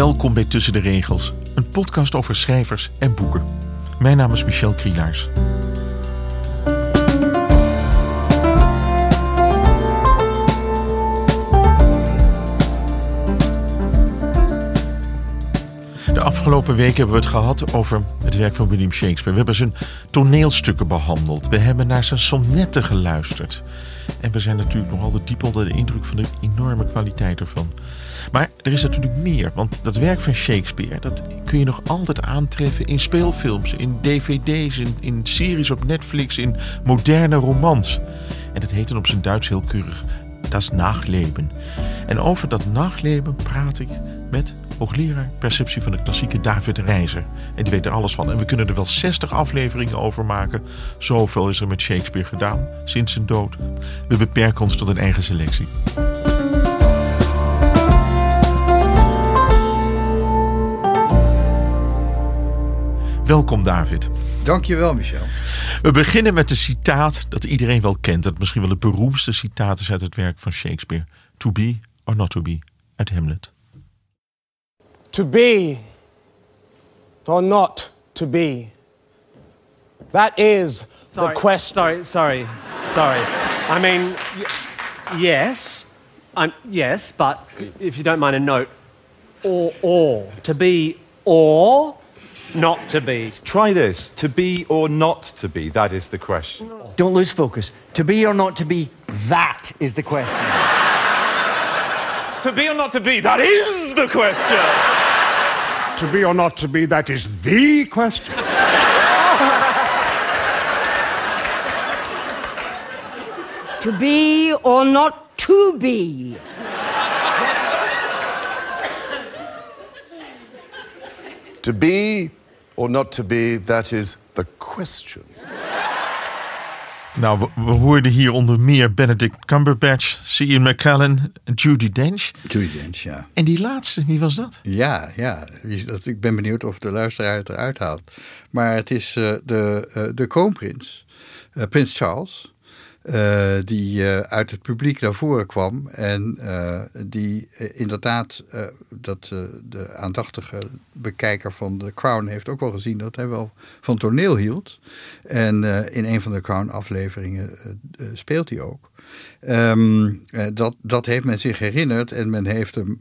Welkom bij Tussen de Regels, een podcast over schrijvers en boeken. Mijn naam is Michel Krielaars. De afgelopen weken hebben we het gehad over het werk van William Shakespeare. We hebben zijn toneelstukken behandeld. We hebben naar zijn sonnetten geluisterd. En we zijn natuurlijk nog altijd diep onder de indruk van de enorme kwaliteit ervan. Maar er is natuurlijk meer, want dat werk van Shakespeare... dat kun je nog altijd aantreffen in speelfilms, in dvd's... in, series op Netflix, in moderne romans. En dat heet dan op zijn Duits heel keurig Das Nachleben. En over dat Nachleben praat ik met hoogleraar perceptie van de klassieke David Reizer. En die weet er alles van. En we kunnen er wel 60 afleveringen over maken. Zoveel is er met Shakespeare gedaan sinds zijn dood. We beperken ons tot een eigen selectie. Welkom David. Dankjewel, Michel. We beginnen met een citaat dat iedereen wel kent. Dat misschien wel het beroemdste citaat is uit het werk van Shakespeare. To be or not to be, uit Hamlet. To be or not to be. That is Sorry, the question. Sorry, sorry, sorry. I mean, y- yes, I'm yes, but if you don't mind a note, or or to be or not to be. Try this. To be or not to be, that is the question. Don't lose focus. To be or not to be, that is the question. To be or not to be, that is the question. To be or not to be, that is the question. To be or not to be. To be or not to be, that is the question. Nou, we, hoorden hier onder meer Benedict Cumberbatch, Ian McKellen, Judy Dench. Judy Dench, ja. En die laatste, wie was dat? Ja, ja. Ik ben benieuwd of de luisteraar het eruit haalt. Maar het is eh, de, eh, de kroonprins, eh, prins Charles... eh, die eh, uit het publiek naar voren kwam. En eh, die inderdaad, dat de aandachtige bekijker van The Crown heeft ook wel gezien dat hij wel van toneel hield. En in een van de Crown-afleveringen speelt hij ook. Ehm, eh, dat, dat heeft men zich herinnerd en men heeft hem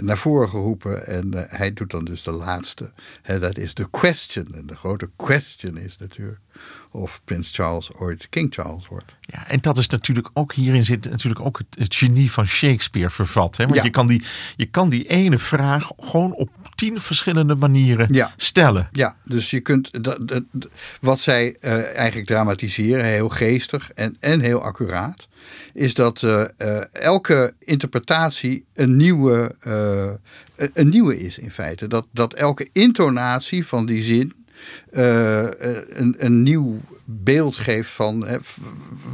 naar voren geroepen. En hij doet dan dus de laatste. Dat is de question. En de grote question is natuurlijk of Prins Charles ooit King Charles wordt. Ja, en dat is natuurlijk ook, hierin zit natuurlijk ook het, genie van Shakespeare vervat. Hè? Want Ja. je, kan die, je kan die ene vraag gewoon op tien verschillende manieren Ja. stellen. Ja, dus je kunt dat, dat- wat zij eh, eigenlijk dramatiseren, heel geestig en, en heel accuraat, is dat eh, eh, elke interpretatie een nieuwe, een- nieuwe is in feite. Dat, dat elke intonatie van die zin een, een nieuw beeld geeft van hè,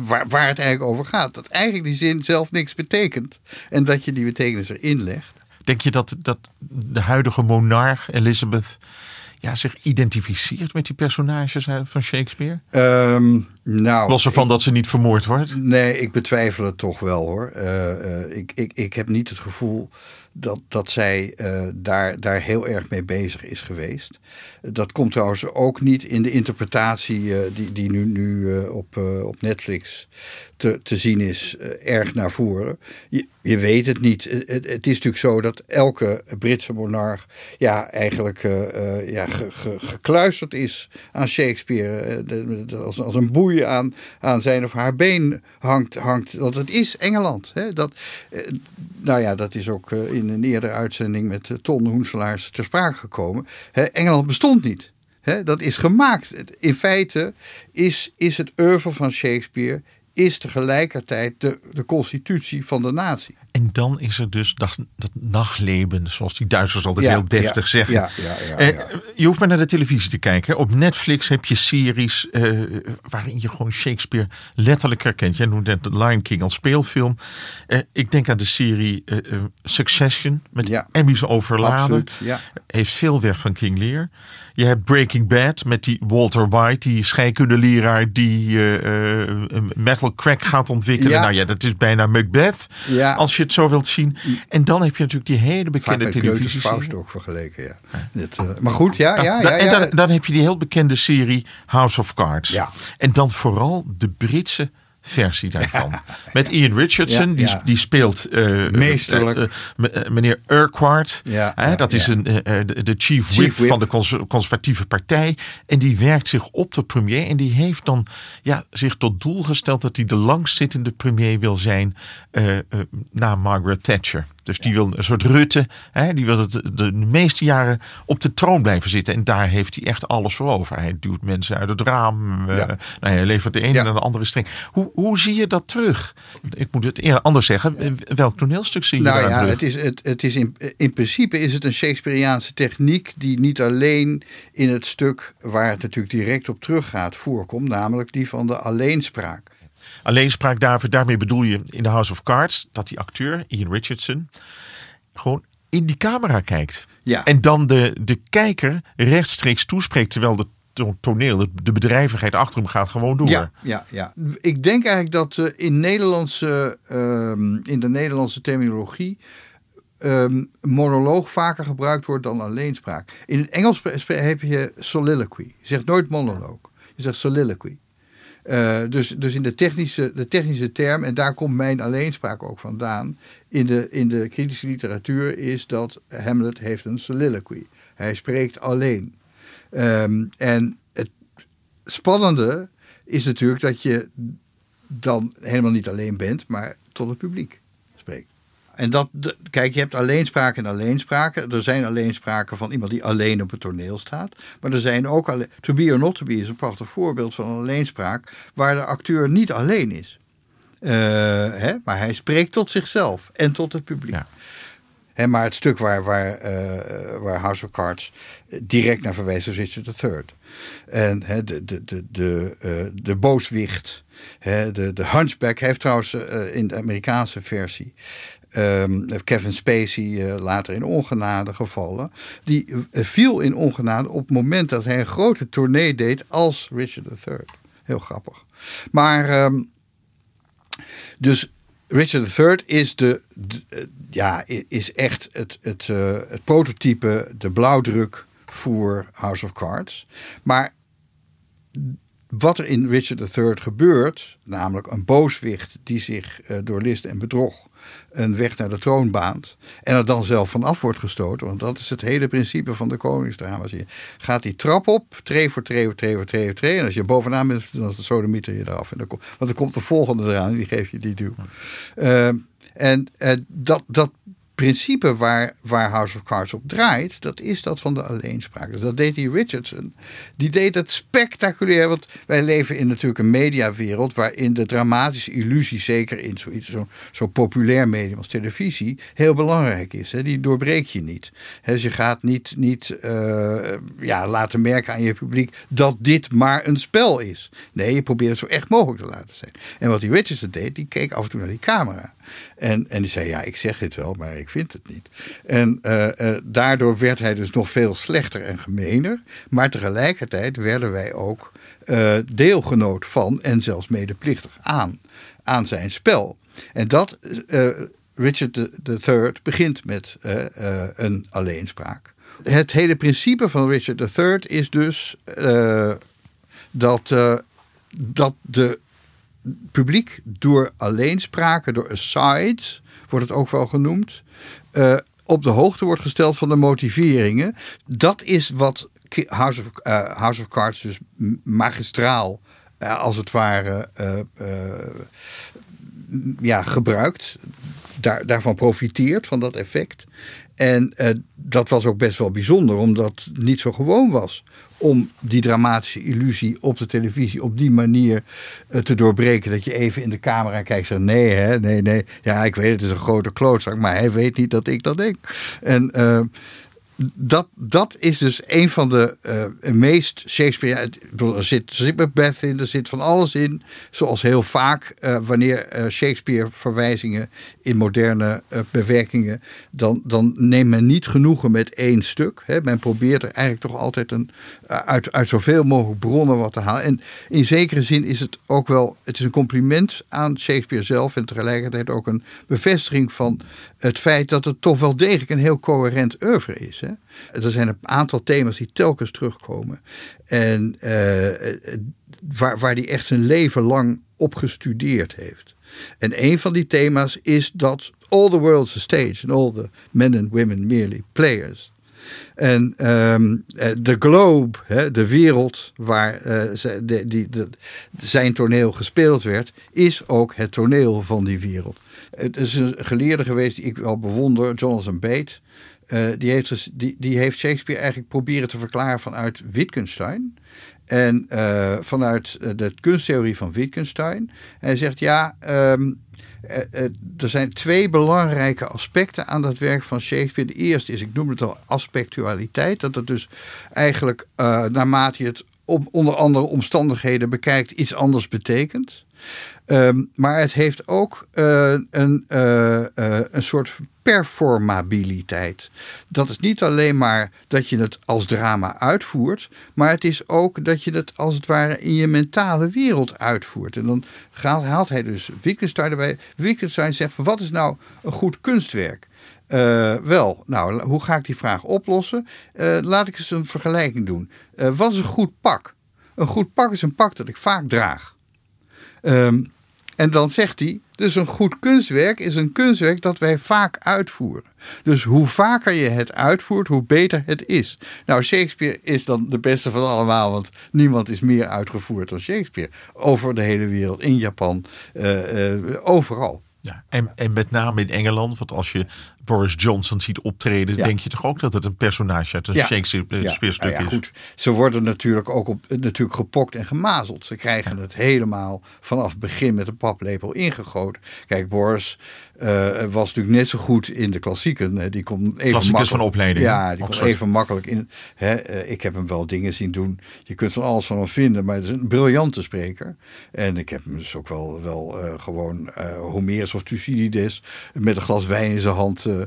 waar, waar het eigenlijk over gaat. Dat eigenlijk die zin zelf niks betekent en dat je die betekenis erin legt. Denk je dat, dat de huidige monarch Elizabeth ja, zich identificeert met die personages uit- van Shakespeare? Ehm, Nou, Los ervan dat ze niet vermoord wordt? Nee, ik betwijfel het toch wel hoor. Eh, eh, ik, ik, ik heb niet het gevoel dat, dat zij eh, daar, daar heel erg mee bezig is geweest. Dat komt trouwens ook niet in de interpretatie eh, die, die nu, nu eh, op, op Netflix te, te zien is, eh, erg naar voren. Je, je weet het niet. Het, het- is natuurlijk zo dat elke Britse monarch ja, eigenlijk eh, eh, ja, ge- ge- gekluisterd is aan Shakespeare. Als, als een boei aan, aan zijn of haar been hangt. hangt want het is Engeland. Hè? Dat, nou ja, dat is ook in een eerdere uitzending met Ton Hoenselaars ter sprake gekomen. Hè, Engeland bestond niet. Dat is gemaakt. In feite is, is het oeuvre van Shakespeare is tegelijkertijd de, de constitutie van de natie. En dan is er dus dat, dat nachtleven, zoals die Duitsers altijd Ja, heel deftig ja, zeggen. ja, ja, ja, Eh, ja. Je hoeft maar naar de televisie te kijken. Op Netflix heb je series eh, waarin je gewoon Shakespeare letterlijk herkent. Jij noemt net The Lion King als speelfilm. Eh, ik denk aan de serie Succession met Ja. Emmys overladen. Absoluut. Heeft veel weg van King Lear. Je hebt Breaking Bad met die Walter White, die scheikundeleraar die een metal crack gaat ontwikkelen. Ja. Nou ja, dat is bijna Macbeth. Ja. Als je het zo wilt zien. En dan heb je natuurlijk die hele bekende televisie. Faust ook vergeleken, ja. Dit, eh, maar goed, ja, ja, ja. Da- en ja. dan, dan heb je die heel bekende serie House of Cards. Ja. En dan vooral de Britse versie daarvan. Met Ian Richardson, Ja, die, ja. die speelt eh, Meesterlijk. meneer Urquhart. Hè, dat is een, de, de chief, Chief whip, whip. van de cons- conservatieve partij. En die werkt zich op tot premier. En die heeft dan ja, zich tot doel gesteld dat hij de langstzittende premier wil zijn na Margaret Thatcher. Dus die wil een soort Rutte. Hè, die wil het de, de meeste jaren op de troon blijven zitten. En daar heeft hij echt alles voor over. Hij duwt mensen uit het raam. eh, Ja. nou, ja, hij levert de ene Ja. naar de andere streng. Hoe, hoe zie je dat terug? Ik moet het eerder anders zeggen. Welk toneelstuk zie je Nou ja, terug? het is, het, het is in, in principe is het een Shakespeareaanse techniek die niet alleen in het stuk waar het natuurlijk direct op teruggaat voorkomt, namelijk die van de alleenspraak. Alleenspraak, David, daarmee bedoel je in The House of Cards dat die acteur, Ian Richardson, gewoon in die camera kijkt. Ja. En dan de, de kijker rechtstreeks toespreekt terwijl de to- toneel, de, bedrijvigheid achter hem gaat gewoon door. Ja, ja, ja. Ik denk eigenlijk dat eh, in, Nederlandse, ehm, in de Nederlandse terminologie ehm, monoloog vaker gebruikt wordt dan alleenspraak. In het Engels heb je soliloquy. Je zegt nooit monoloog. Je zegt soliloquy. Eh, dus, dus in de technische, de technische term, en daar komt mijn alleenspraak ook vandaan, in de, in de kritische literatuur is dat Hamlet heeft een soliloquy. Hij spreekt alleen. Ehm, en het spannende is natuurlijk dat je dan helemaal niet alleen bent, maar tot het publiek. En dat, kijk, je hebt alleenspraken en alleenspraken. Er zijn alleenspraken van iemand die alleen op het toneel staat. Maar er zijn ook alleen. To be or not to be is een prachtig voorbeeld van een alleenspraak. waar de acteur niet alleen is. Eh, hè, maar hij spreekt tot zichzelf en tot het publiek. Ja. Maar het stuk waar, waar, eh, waar House of Cards eh, direct naar verwijst is Richard III. En hè, de, de, de, de, eh, de booswicht, de, de hunchback. Heeft trouwens in de Amerikaanse versie ehm, Kevin Spacey later in ongenade gevallen. Die viel in ongenade op het moment dat hij een grote tournee deed als Richard III. Heel grappig. Maar... ehm, dus Richard III is, de, ja, is echt het, het, eh, het prototype, de blauwdruk voor House of Cards. Maar wat er in Richard III gebeurt, namelijk een booswicht die zich eh, door list en bedrog een weg naar de troon baant en er dan zelf van af wordt gestoten, want dat is het hele principe van de koningsdrama's. Je gaat die trap op, tree voor tree voor tree voor tree voor tree, en als je bovenaan bent, dan sodemieter je eraf. En dan komt, want dan komt de volgende eraan, die geeft je die duw. Ehm, en eh, dat, dat principe waar, waar House of Cards op draait, dat is dat van de alleenspraak. Dus dat deed die Richardson. Die deed het spectaculair, want wij leven in natuurlijk een mediawereld waarin de dramatische illusie, zeker in zoiets, zo'n zo populair medium als televisie, heel belangrijk is. Hè. Die doorbreek je niet. Dus je gaat niet, niet eh, ja, laten merken aan je publiek dat dit maar een spel is. Nee, je probeert het zo echt mogelijk te laten zijn. En wat die Richardson deed, die keek af en toe naar die camera. En, en die zei, ja, ik zeg dit wel, maar ik vind het niet. En eh, eh, daardoor werd hij dus nog veel slechter en gemener. Maar tegelijkertijd werden wij ook eh, deelgenoot van en zelfs medeplichtig aan, aan zijn spel. En dat, Richard III begint met een alleenspraak. Het hele principe van Richard III is dus dat, dat de publiek door alleenspraken, door asides, wordt het ook wel genoemd, eh, op de hoogte wordt gesteld van de motiveringen. Dat is wat House of, eh, House of Cards dus magistraal, eh, als het ware, ja, gebruikt. Daar, daarvan profiteert, van dat effect. En dat was ook best wel bijzonder, omdat het niet zo gewoon was om die dramatische illusie op de televisie op die manier eh, te doorbreken. Dat je even in de camera kijkt en zegt: nee, hè, nee, nee. Ja, ik weet het is een grote klootzak, maar hij weet niet dat ik dat denk. En eh, dat, dat is dus een van de eh, meest Shakespeare. Er zit, er zit Macbeth in, er zit van alles in. Zoals heel vaak eh, wanneer eh, Shakespeare verwijzingen in moderne bewerkingen. Dan, dan neemt men niet genoegen met één stuk. Hè. Men probeert er eigenlijk toch altijd een, uit, uit zoveel mogelijk bronnen wat te halen. En in zekere zin is het ook wel. Het is een compliment aan Shakespeare zelf. En tegelijkertijd ook een bevestiging van het feit dat het toch wel degelijk een heel coherent oeuvre is. Er zijn een aantal thema's die telkens terugkomen. En eh, waar, waar hij echt zijn leven lang op gestudeerd heeft. En een van die thema's is dat all the world's a stage and all the men and women merely players. En ehm, eh, de globe, hè, de wereld waar eh, ze- de, die, de, zijn toneel gespeeld werd, is ook het toneel van die wereld. Het is een geleerde geweest die ik wel bewonder, Jonathan Bate. Eh, die, heeft, dus- die, die heeft Shakespeare eigenlijk proberen te verklaren vanuit Wittgenstein. En eh, vanuit eh, de kunsttheorie van Wittgenstein. En hij zegt ja, ehm, eh, eh, er zijn twee belangrijke aspecten aan dat werk van Shakespeare. De eerste is, ik noem het al, aspectualiteit. Dat het dus eigenlijk naarmate je het onder andere omstandigheden bekijkt, iets anders betekent. Ehm, maar het heeft ook eh, een, eh, eh, een soort performabiliteit. Dat is niet alleen maar dat je het als drama uitvoert, maar het is ook dat je het als het ware in je mentale wereld uitvoert. En dan haalt hij dus Wittgenstein erbij. Wittgenstein zegt: wat is nou een goed kunstwerk? Wel, nou, hoe ga ik die vraag oplossen? Laat ik eens een vergelijking doen. Eh, wat is een goed pak? Een goed pak is een pak dat ik vaak draag. Ehm, en dan zegt hij, dus een goed kunstwerk is een kunstwerk dat wij vaak uitvoeren. Dus hoe vaker je het uitvoert, hoe beter het is. Nou, Shakespeare is dan de beste van allemaal, want niemand is meer uitgevoerd dan Shakespeare. Over de hele wereld, in Japan, eh, eh, overal. Ja, en, en met name in Engeland, want als je Boris Johnson ziet optreden, Ja. denk je toch ook dat het een personage uit een Ja. Shakespeare Ja, stuk nou ja, is. goed. Ze worden natuurlijk ook op, natuurlijk gepokt en gemazeld. Ze krijgen het helemaal vanaf het begin met een paplepel ingegoten. Kijk, Boris was natuurlijk net zo goed in de klassieken. hè. Die kon even Klassiekers makkelijk- van opleiding? Ja, die kon Oxford. even makkelijk in. Hè, eh, ik heb hem wel dingen zien doen. Je kunt van alles van hem vinden, maar het is een briljante spreker. En ik heb hem dus ook wel, wel eh, gewoon eh Homerus of Thucydides met een glas wijn in zijn hand eh,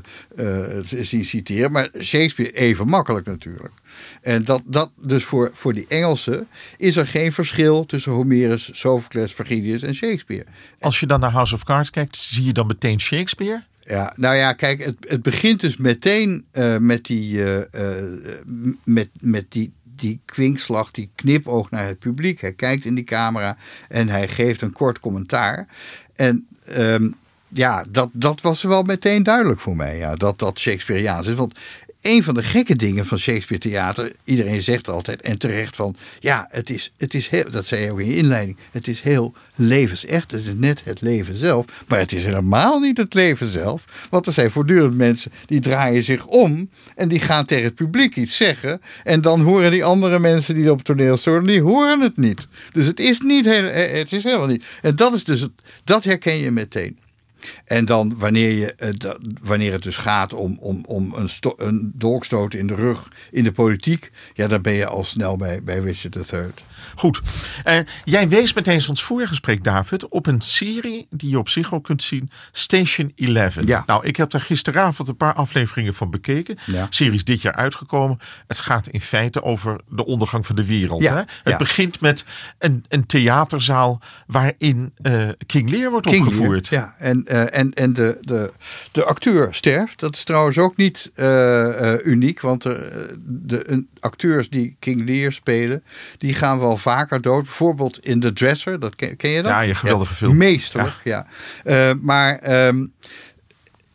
eh, zien citeren. Maar Shakespeare even makkelijk natuurlijk. En dat, dat dus voor, voor die Engelsen is er geen verschil tussen Homerus, Sophocles, Virgilius en Shakespeare. Als je dan naar House of Cards kijkt, zie je dan meteen Shakespeare? Ja, nou ja, kijk, het, het begint dus meteen eh, met die, eh, met, met die, die kwinkslag, die knipoog naar het publiek. Hij kijkt in die camera en hij geeft een kort commentaar. En ehm, ja, dat, dat was wel meteen duidelijk voor mij, ja, dat dat Shakespeareaans is. Want een van de gekke dingen van Shakespeare theater, iedereen zegt altijd en terecht van, ja, het is, het is heel, dat zei je ook in je inleiding, het is heel levensecht, het is net het leven zelf, maar het is helemaal niet het leven zelf, want er zijn voortdurend mensen die draaien zich om en die gaan tegen het publiek iets zeggen en dan horen die andere mensen die op het toneel staan, die horen het niet. Dus het is niet heel, het is helemaal niet. En dat is dus, dat herken je meteen. En dan wanneer, je, eh, wanneer het dus gaat om, om, om een, een dolkstoot in de rug in de politiek, ja, dan ben je al snel bij, bij Richard III. Goed. Eh, jij wees meteen ons voorgesprek, David, op een serie die je op zich ook kunt zien. Station 11. Ja. Nou, ik heb daar gisteravond een paar afleveringen van bekeken. Ja. Serie is dit jaar uitgekomen. Het gaat in feite over de ondergang van de wereld. Ja, Hè? Het ja. begint met een, een theaterzaal waarin eh, King Lear wordt King opgevoerd. Lear, Ja, en, eh, en, en de, de, de acteur sterft. Dat is trouwens ook niet uniek, want er, de een- acteurs die King Lear spelen, die gaan wel vaker dood. Bijvoorbeeld in The Dresser, dat ken, ken je dat? Ja, je geweldige film. Meesterlijk, ja. Eh, maar ehm,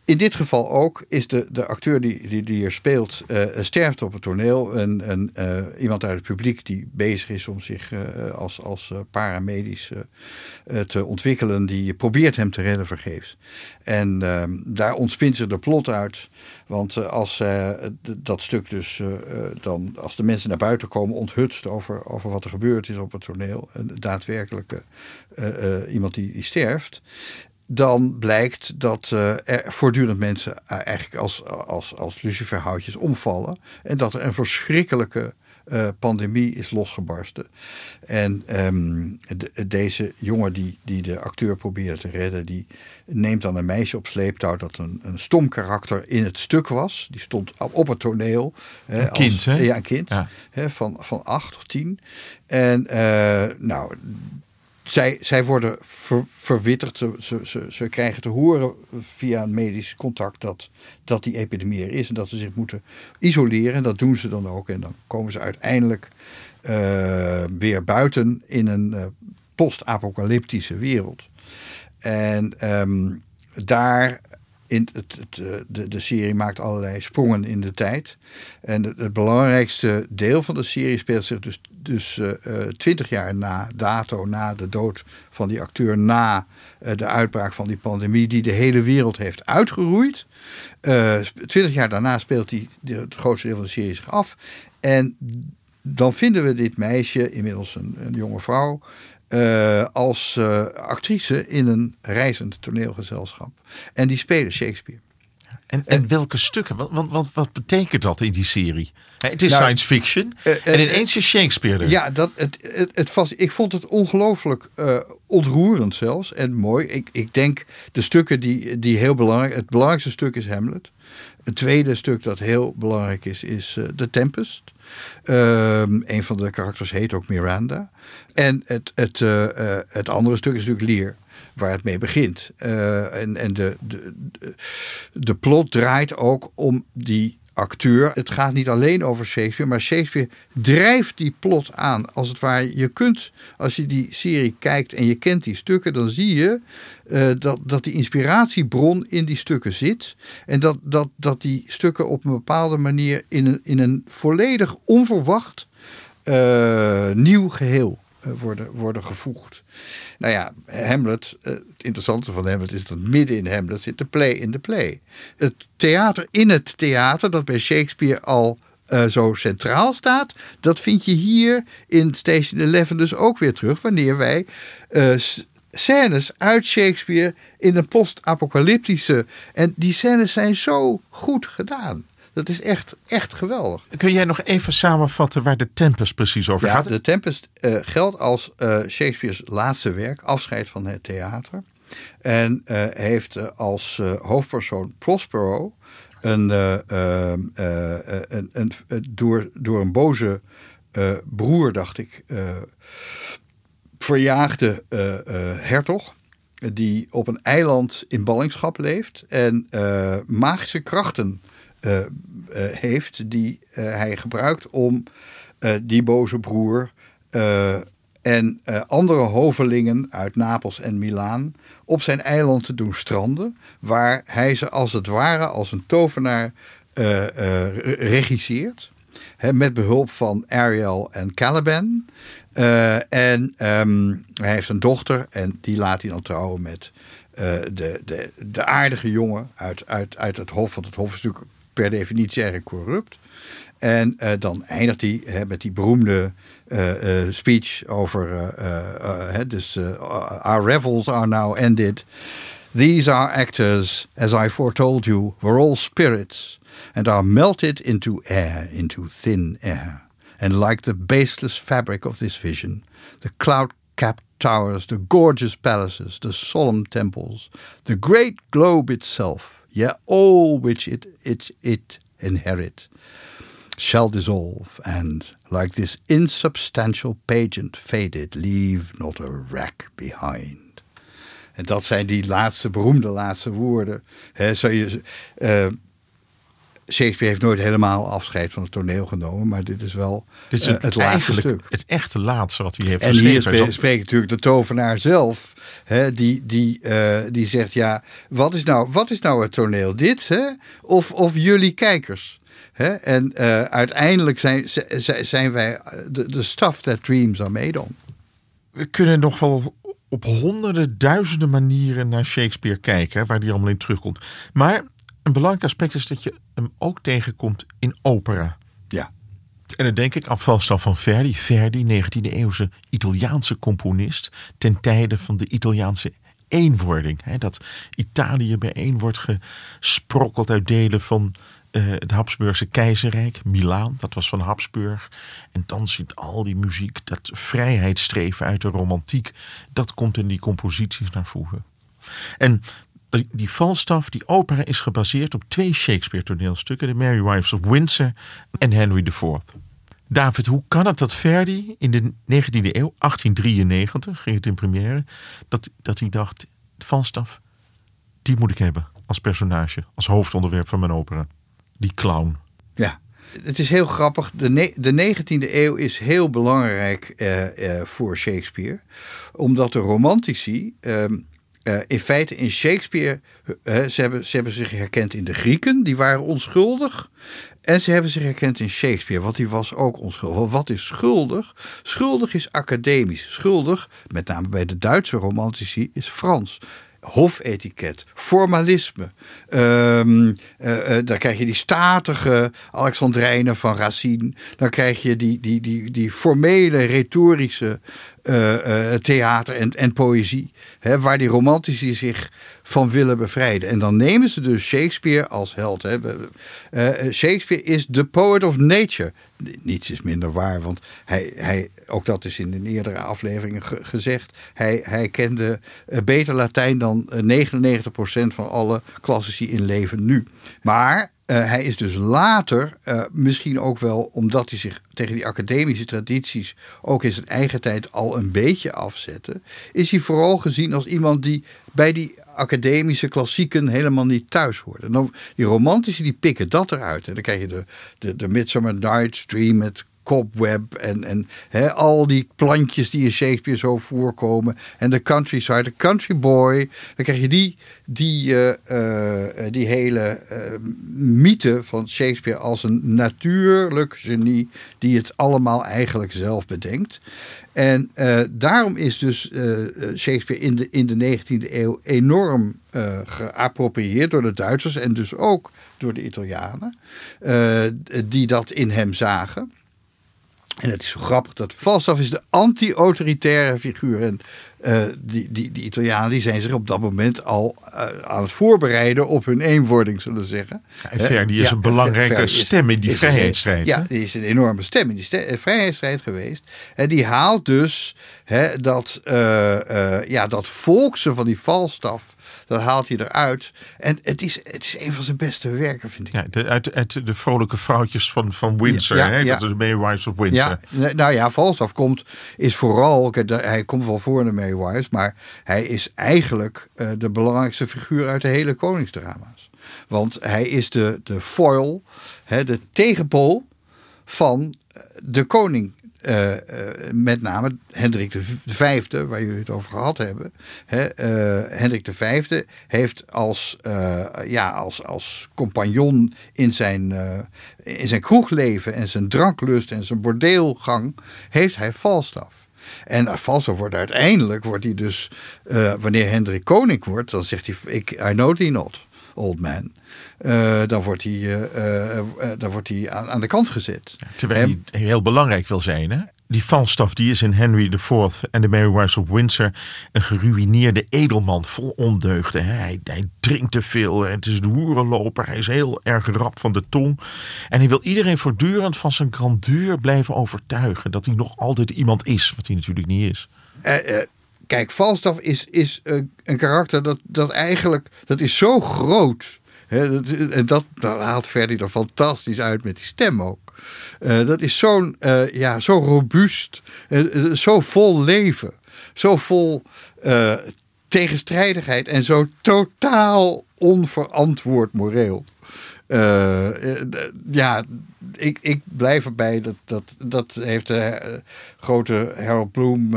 in dit geval ook is de, de acteur die, die, die hier speelt, eh, sterft op het toneel. Een, een, eh, iemand uit het publiek die bezig is om zich eh, als, als eh, paramedisch eh, eh, te ontwikkelen, die probeert hem te redden vergeefs. En ehm, daar ontspint zich de plot uit. Want eh, als eh, dat stuk dus eh, eh, dan, als de mensen naar buiten komen, onthutst over, over wat er gebeurd is op het toneel, een daadwerkelijke eh, eh, iemand die, die sterft dan blijkt dat eh, er voortdurend mensen eh, eigenlijk als, als, als luciferhoutjes omvallen. En dat er een verschrikkelijke eh, pandemie is losgebarsten. En ehm, de- deze jongen die, die de acteur probeerde te redden, die neemt dan een meisje op sleeptouw dat een, een stom karakter in het stuk was. Die stond op het toneel. hè, Een kind, als- hè? Ja, een kind. Ja. Hè, van, van acht of tien. En nou, zij, zij worden ver- verwitterd. Ze, ze, ze, krijgen te horen via een medisch contact dat, dat die epidemie er is. En dat ze zich moeten isoleren. En dat doen ze dan ook. En dan komen ze uiteindelijk eh, weer buiten in een eh, post-apocalyptische wereld. En ehm, daar in het, het, eh, de, de serie maakt allerlei sprongen in de tijd. En het, het belangrijkste deel van de serie speelt zich dus, dus twintig jaar na dato, na de dood van die acteur, na eh, de uitbraak van die pandemie die de hele wereld heeft uitgeroeid. Twintig jaar daarna speelt die, het grootste deel van de serie zich af. En dan vinden we dit meisje, inmiddels een, een jonge vrouw, eh, als eh, actrice in een reizend toneelgezelschap. En die spelen Shakespeare. En, en welke stukken? Wat, wat, wat, betekent dat in die serie? Het is Nou, science fiction. eh, en ineens is Shakespeare er. Ja, dat, het, het, het vast, ik vond het ongelooflijk ontroerend zelfs en mooi. Ik, ik denk de stukken die, die heel belangrijk... Het belangrijkste stuk is Hamlet. Het tweede stuk dat heel belangrijk is, is The Tempest. Ehm, een van de karakters heet ook Miranda. En het, het, eh, eh, het andere stuk is natuurlijk Lear waar het mee begint. Eh, en en de, de, de, de plot draait ook om die Het gaat niet alleen over Shakespeare, maar Shakespeare drijft die plot aan. Als het ware, je kunt, als je die serie kijkt en je kent die stukken, dan zie je eh, dat, dat die inspiratiebron in die stukken zit. En dat, dat, dat die stukken op een bepaalde manier in een, in een volledig onverwacht eh, nieuw geheel eh, worden, worden gevoegd. Nou ja, Hamlet, eh, het interessante van Hamlet is dat midden in Hamlet zit de play in de play. Het theater in het theater, dat bij Shakespeare al eh, zo centraal staat, dat vind je hier in Station Eleven dus ook weer terug, wanneer wij eh, s- scènes uit Shakespeare in een post-apocalyptische. En die scènes zijn zo goed gedaan. Dat is echt, echt geweldig. Kun jij nog even samenvatten waar de Tempest precies over Ja, gaat? de Tempest eh, geldt als eh, Shakespeare's laatste werk, afscheid van het theater. En eh, heeft als hoofdpersoon Prospero een, een, een, door, door een boze broer, dacht ik, verjaagde hertog. Die op een eiland in ballingschap leeft en magische krachten heeft die eh, hij gebruikt om eh, die boze broer eh, en eh, andere hovelingen uit Napels en Milaan op zijn eiland te doen stranden, waar hij ze als het ware als een tovenaar eh, eh, re- regisseert. Met behulp van Ariel en Caliban. Eh, en ehm, hij heeft een dochter en die laat hij dan trouwen met eh, de, de, de aardige jongen uit, uit, uit het hof. Want het hof is natuurlijk per definitie erg corrupt. En eh, dan eindigt hij met die beroemde eh, eh, speech over... dus our revels are now ended. These our actors, as I foretold you, were all spirits, and are melted into air, into thin air. And like the baseless fabric of this vision, the cloud capped towers, the gorgeous palaces, the solemn temples, the great globe itself, yeah, all which it, it, it inherit, shall dissolve, and, like this insubstantial pageant faded, leave not a rack behind. En dat zijn die laatste, beroemde laatste woorden. He, zo je, uh, Shakespeare heeft nooit helemaal afscheid van het toneel genomen, maar dit is wel dit is uh, het laatste stuk. Het echte laatste wat hij heeft en geschreven. En hier spreekt natuurlijk de tovenaar zelf, hè, die, die, uh, die zegt: Ja, wat is nou, wat is nou het toneel? Dit, hè? Of, of jullie kijkers? Hè? En uh, uiteindelijk zijn, zijn wij de, de stuff that dreams are made on. We kunnen nog wel op honderden, duizenden manieren naar Shakespeare kijken, waar die allemaal in terugkomt. Maar een belangrijk aspect is dat je hem ook tegenkomt in opera. Ja. En dan denk ik aan Falstaff van Verdi. Verdi, 19e eeuwse Italiaanse componist. Ten tijde van de Italiaanse eenwording. Hè, dat Italië bijeen wordt gesprokkeld uit delen van uh, het Habsburgse keizerrijk. Milaan, dat was van Habsburg. En dan zit al die muziek, dat vrijheidsstreven uit de romantiek. Dat komt in die composities naar voren. En die Falstaff, die opera, is gebaseerd op twee Shakespeare toneelstukken. The Merry Wives of Windsor en Henry IV. David, hoe kan het dat Verdi in de 19e eeuw, 1893, ging het in première, dat, dat hij dacht, Falstaff, die moet ik hebben als personage, als hoofdonderwerp van mijn opera. Die clown. Ja, het is heel grappig. De, de 19e eeuw is heel belangrijk uh, uh, voor Shakespeare. Omdat de romantici uh, in feite in Shakespeare... ze, hebben, ze hebben zich herkend in de Grieken. Die waren onschuldig. En ze hebben zich herkend in Shakespeare, want die was ook onschuldig. Wat is schuldig? Schuldig is academisch. Schuldig, met name bij de Duitse romantici, is Frans hofetiket, formalisme. Um, uh, uh, dan krijg je die statige Alexandrijnen van Racine. Dan krijg je die, die, die, die formele, retorische uh, theater en, en poëzie. Hè, waar die romantici zich van willen bevrijden. En dan nemen ze dus Shakespeare als held. Hè. Shakespeare is the poet of nature. Niets is minder waar, want hij, hij, ook dat is in de eerdere afleveringen ge gezegd. Hij, hij kende beter Latijn dan 99% van alle klassici in leven nu. Maar hij is dus later, misschien ook wel omdat hij zich tegen die academische tradities ook in zijn eigen tijd al een beetje afzette, is hij vooral gezien als iemand die bij die academische klassieken helemaal niet thuis hoort. Dan, die romantici die pikken dat eruit. En dan krijg je de, de, de Midsummer Night's Dream met cobweb en, en al die plantjes die in Shakespeare zo voorkomen. En de countryside, de country boy. Dan krijg je die, die, uh, uh, die hele mythe van Shakespeare als een natuurlijk genie die het allemaal eigenlijk zelf bedenkt. En daarom is dus Shakespeare in de, in de 19e eeuw enorm geapproprieerd door de Duitsers en dus ook door de Italianen, die dat in hem zagen. En het is zo grappig dat Falstaff is de anti-autoritaire figuur. En uh, die, die, die Italianen die zijn zich op dat moment al uh, aan het voorbereiden op hun eenwording, zullen we zeggen. Ja, en Verdi is ja, een belangrijke Verdi stem in die vrijheidsstrijd. Ja, die is een enorme stem in die vrijheidsstrijd geweest. En die haalt dus hè, dat, uh, ja, dat volkse van die Falstaff dat haalt hij eruit. En het is, het is een van zijn beste werken, vind ik. Ja, de, uit, uit de vrolijke vrouwtjes van, van Windsor. Ja, ja, hè? Ja. Dat is de Maywives of Windsor. Ja, nou ja, Falstaff komt, is vooral... Hij komt wel voor in de Maywives, maar hij is eigenlijk uh, de belangrijkste figuur uit de hele koningsdrama's. Want hij is de, de foil, hè, de tegenpool van de koning uh, uh, met name Hendrik V, waar jullie het over gehad hebben. Hè, uh, Hendrik V heeft als, ja, als, als compagnon in zijn, in zijn kroegleven en zijn dranklust en zijn bordeelgang, heeft hij Falstaff. En Falstaff wordt uiteindelijk, wordt hij dus, wanneer Hendrik koning wordt, dan zegt hij, ik, I know thee not. Old man. eh, dan wordt hij, eh, eh, dan wordt hij aan, aan de kant gezet. Terwijl hij heel belangrijk wil zijn. Hè? Die Falstaff die is in Henry IV en de Merry Wives of Windsor een geruïneerde edelman vol ondeugden. Hij, hij drinkt te veel, het is een hoerenloper, hij is heel erg rap van de tong. En hij wil iedereen voortdurend van zijn grandeur blijven overtuigen. Dat hij nog altijd iemand is, wat hij natuurlijk niet is. Eh, eh, kijk, Falstaff is, is eh, een karakter dat, dat eigenlijk, dat is zo groot. Hè, dat, en dat, haalt Verdi er fantastisch uit met die stem ook. Eh, dat is zo'n, eh, ja, zo robuust, zo vol leven, zo vol tegenstrijdigheid en zo totaal onverantwoord moreel. Eh, eh, ja, ik, ik blijf erbij. Dat, dat, dat heeft de eh, grote Harold Bloom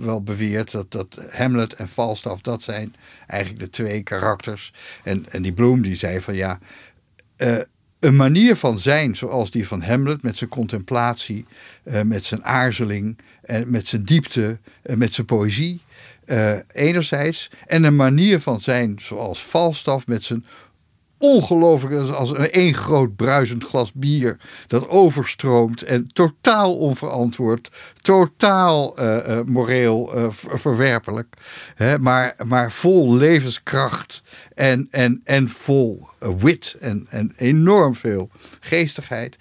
wel beweerd. Dat, dat Hamlet en Falstaff, dat zijn eigenlijk de twee karakters. En, en die Bloom die zei van ja, een manier van zijn zoals die van Hamlet, met zijn contemplatie, met zijn aarzeling, en met zijn diepte, en met zijn poëzie, enerzijds. En een manier van zijn zoals Falstaff, met zijn ongelooflijk als een één groot bruisend glas bier dat overstroomt en totaal onverantwoord, totaal eh, eh, moreel eh, ver- verwerpelijk, hè, maar, maar vol levenskracht en, en, en vol wit en, en enorm veel geestigheid.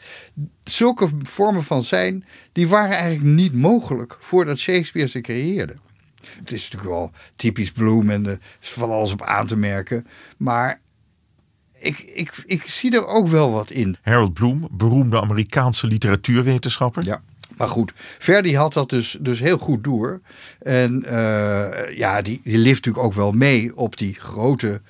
Zulke vormen van zijn, die waren eigenlijk niet mogelijk voordat Shakespeare ze creëerde. Het is natuurlijk wel typisch Bloem en er is van alles op aan te merken. Maar ik, ik, ik zie er ook wel wat in. Harold Bloom, beroemde Amerikaanse literatuurwetenschapper. Ja. Maar goed, Verdi had dat dus, dus heel goed door. En eh, ja, die, die lift natuurlijk ook wel mee op die grote,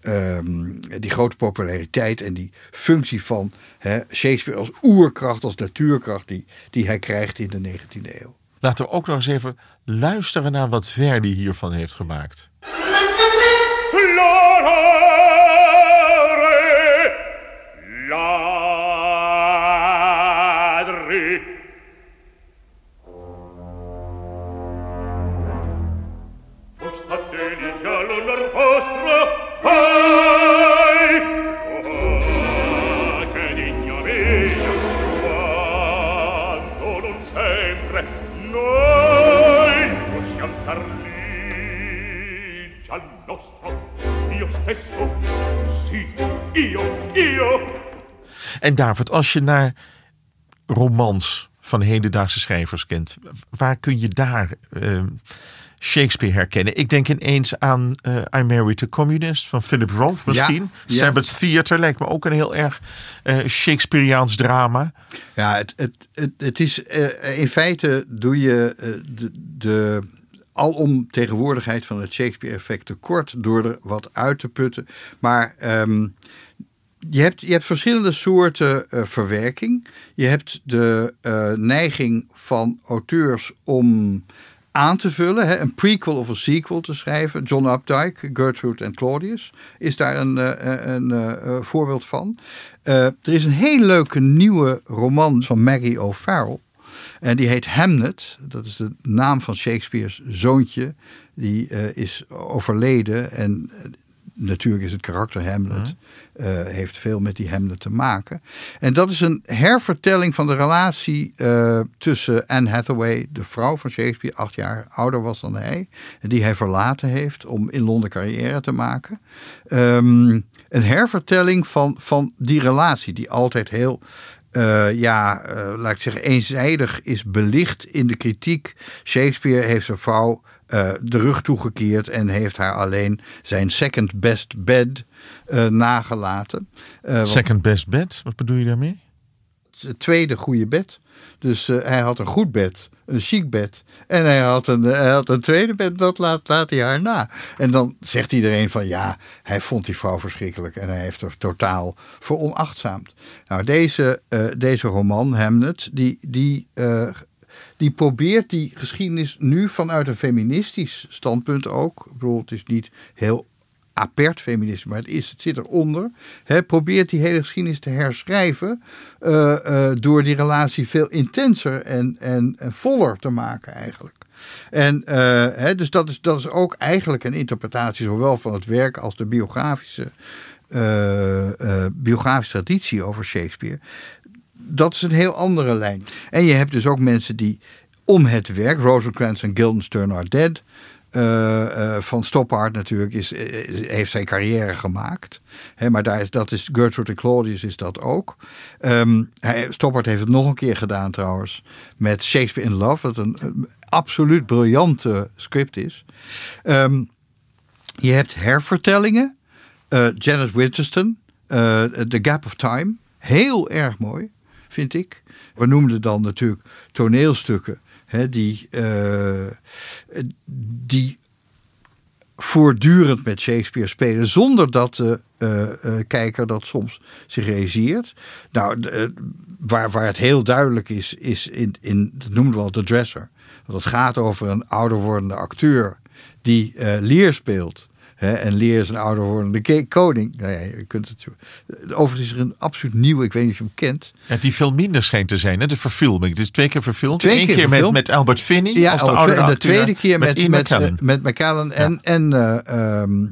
ehm, die grote populariteit en die functie van hè, Shakespeare als oerkracht, als natuurkracht die, die hij krijgt in de 19e eeuw. Laten we ook nog eens even luisteren naar wat Verdi hiervan heeft gemaakt. En David, als je naar romans van hedendaagse schrijvers kent, waar kun je daar eh, Shakespeare herkennen? Ik denk ineens aan eh, I Married a Communist van Philip Roth misschien. ja. Sabbath Theater lijkt me ook een heel erg eh Shakespeareaans drama. Ja, het, het, het, het is eh, in feite doe je de, de alom tegenwoordigheid van het Shakespeare-effect tekort door er wat uit te putten. Maar ehm, je, hebt, je hebt verschillende soorten eh, verwerking. Je hebt de eh, neiging van auteurs om aan te vullen, hè, een prequel of een sequel te schrijven. John Updike, Gertrude en Claudius is daar een, eh, voorbeeld van. Er is een hele leuke nieuwe roman van Maggie O'Farrell. En die heet Hamnet. Dat is de naam van Shakespeare's zoontje. Die is overleden. En natuurlijk is het karakter Hamlet. eh, heeft veel met die Hamlet te maken. En dat is een hervertelling van de relatie eh, tussen Anne Hathaway, de vrouw van Shakespeare, acht jaar ouder was dan hij. En die hij verlaten heeft om in Londen carrière te maken. Ehm, een hervertelling van, van die relatie, die altijd heel eh, ja, laat ik zeggen, eenzijdig is belicht in de kritiek. Shakespeare heeft zijn vrouw eh, de rug toegekeerd en heeft haar alleen zijn second best bed eh, nagelaten. Eh, Second best bed, wat bedoel je daarmee? het tweede goede bed. Dus hij had een goed bed, een chic bed. En hij had een, hij had een tweede bed, dat laat, laat hij haar na. En dan zegt iedereen van ja, hij vond die vrouw verschrikkelijk. En hij heeft er totaal voor onachtzaamd. Nou, deze, deze roman, Hamlet, die, die, die probeert die geschiedenis nu vanuit een feministisch standpunt ook. Ik het is niet heel apert feminisme, maar het, is, het zit eronder. Hè, probeert die hele geschiedenis te herschrijven eh, door die relatie veel intenser en, en, en voller te maken eigenlijk. En eh, hè, dus dat is, dat is ook eigenlijk een interpretatie zowel van het werk als de biografische biografische traditie over Shakespeare. Dat is een heel andere lijn. En je hebt dus ook mensen die om het werk, Rosencrantz en Guildenstern are dead. eh, eh, van Stoppard natuurlijk is, is- heeft zijn carrière gemaakt. Maar daar dat is Gertrude en Claudius is dat ook. Ehm, hij, Stoppard heeft het nog een keer gedaan trouwens. Met Shakespeare in Love. Wat een, een absoluut briljante script is. Ehm, je hebt hervertellingen. Eh, Janet Winterston. eh, The Gap of Time. Heel erg mooi, vind ik. We noemden dan natuurlijk toneelstukken. Hè, die, eh, die voortdurend met Shakespeare spelen. Zonder dat de eh, eh, kijker dat soms zich realiseert. Nou, waar, waar het heel duidelijk is, is in, in dat noemen we al de dresser. Dat het gaat over een ouder wordende acteur die Lear speelt. En Lear is een ouder wordende ke- koning. Nou ja, je kunt het, overigens is er een absoluut nieuwe, ik weet niet of je hem kent. Ja, die veel minder schijnt te zijn, hè? de verfilming. Het is twee keer verfilmd. Twee Eén keer keer, met, met Albert Finney Ja, als de oude en de tweede keer met, met, met McKellen en, en ehm,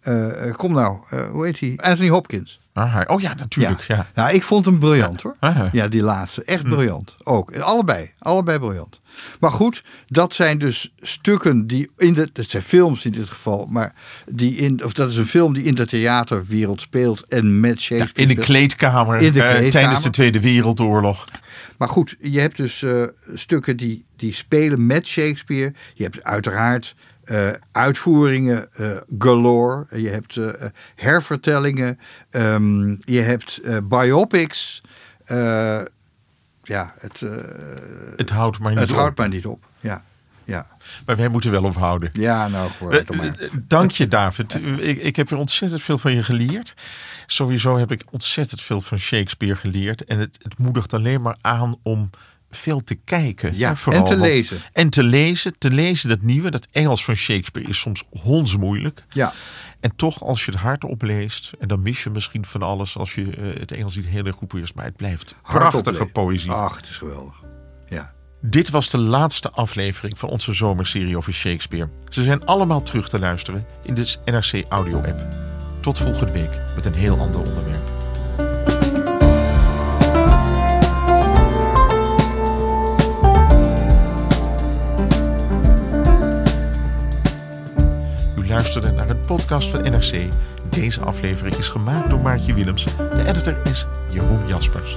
eh, eh, kom nou, eh, hoe heet hij? Anthony Hopkins. Oh ja, natuurlijk. Ja. Ja, ik vond hem briljant hoor. Ja, die laatste. Echt briljant. Ook. Allebei. Allebei briljant. Maar goed, dat zijn dus stukken die in de. Dat zijn films in dit geval. Maar die in. Of dat is een film die in de theaterwereld speelt. En met Ja, Shakespeare. in de kleedkamer, In de eh, kleedkamer. tijdens de Tweede Wereldoorlog. Maar goed, je hebt dus eh, stukken die, die spelen met Shakespeare. Je hebt uiteraard eh, uitvoeringen eh, galore. Je hebt hervertellingen. Ehm, je hebt biopics. Ja, het, Het houdt maar niet het op. houdt maar niet op. Ja, ja. Maar wij moeten wel ophouden. ja nou gewoon. Eh, Dank je, David. Ik, ik heb weer ontzettend veel van je geleerd. Sowieso heb ik ontzettend veel van Shakespeare geleerd. En het, het moedigt alleen maar aan om veel te kijken. Ja, vooral, en te want- lezen. En te lezen. Te lezen dat nieuwe, dat Engels van Shakespeare is soms hondsmoeilijk. Ja. En toch, als je het hard opleest, en dan mis je misschien van alles als je eh, het Engels niet heel erg goed leest, maar het blijft prachtige poëzie. Ach, het is geweldig. Ja. Dit was de laatste aflevering van onze zomerserie over Shakespeare. Ze zijn allemaal terug te luisteren in de NRC Audio app. Tot volgende week met een heel ander onderwerp. U luisterde naar een podcast van NRC. Deze aflevering is gemaakt door Maartje Willems. De editor is Jeroen Jaspers.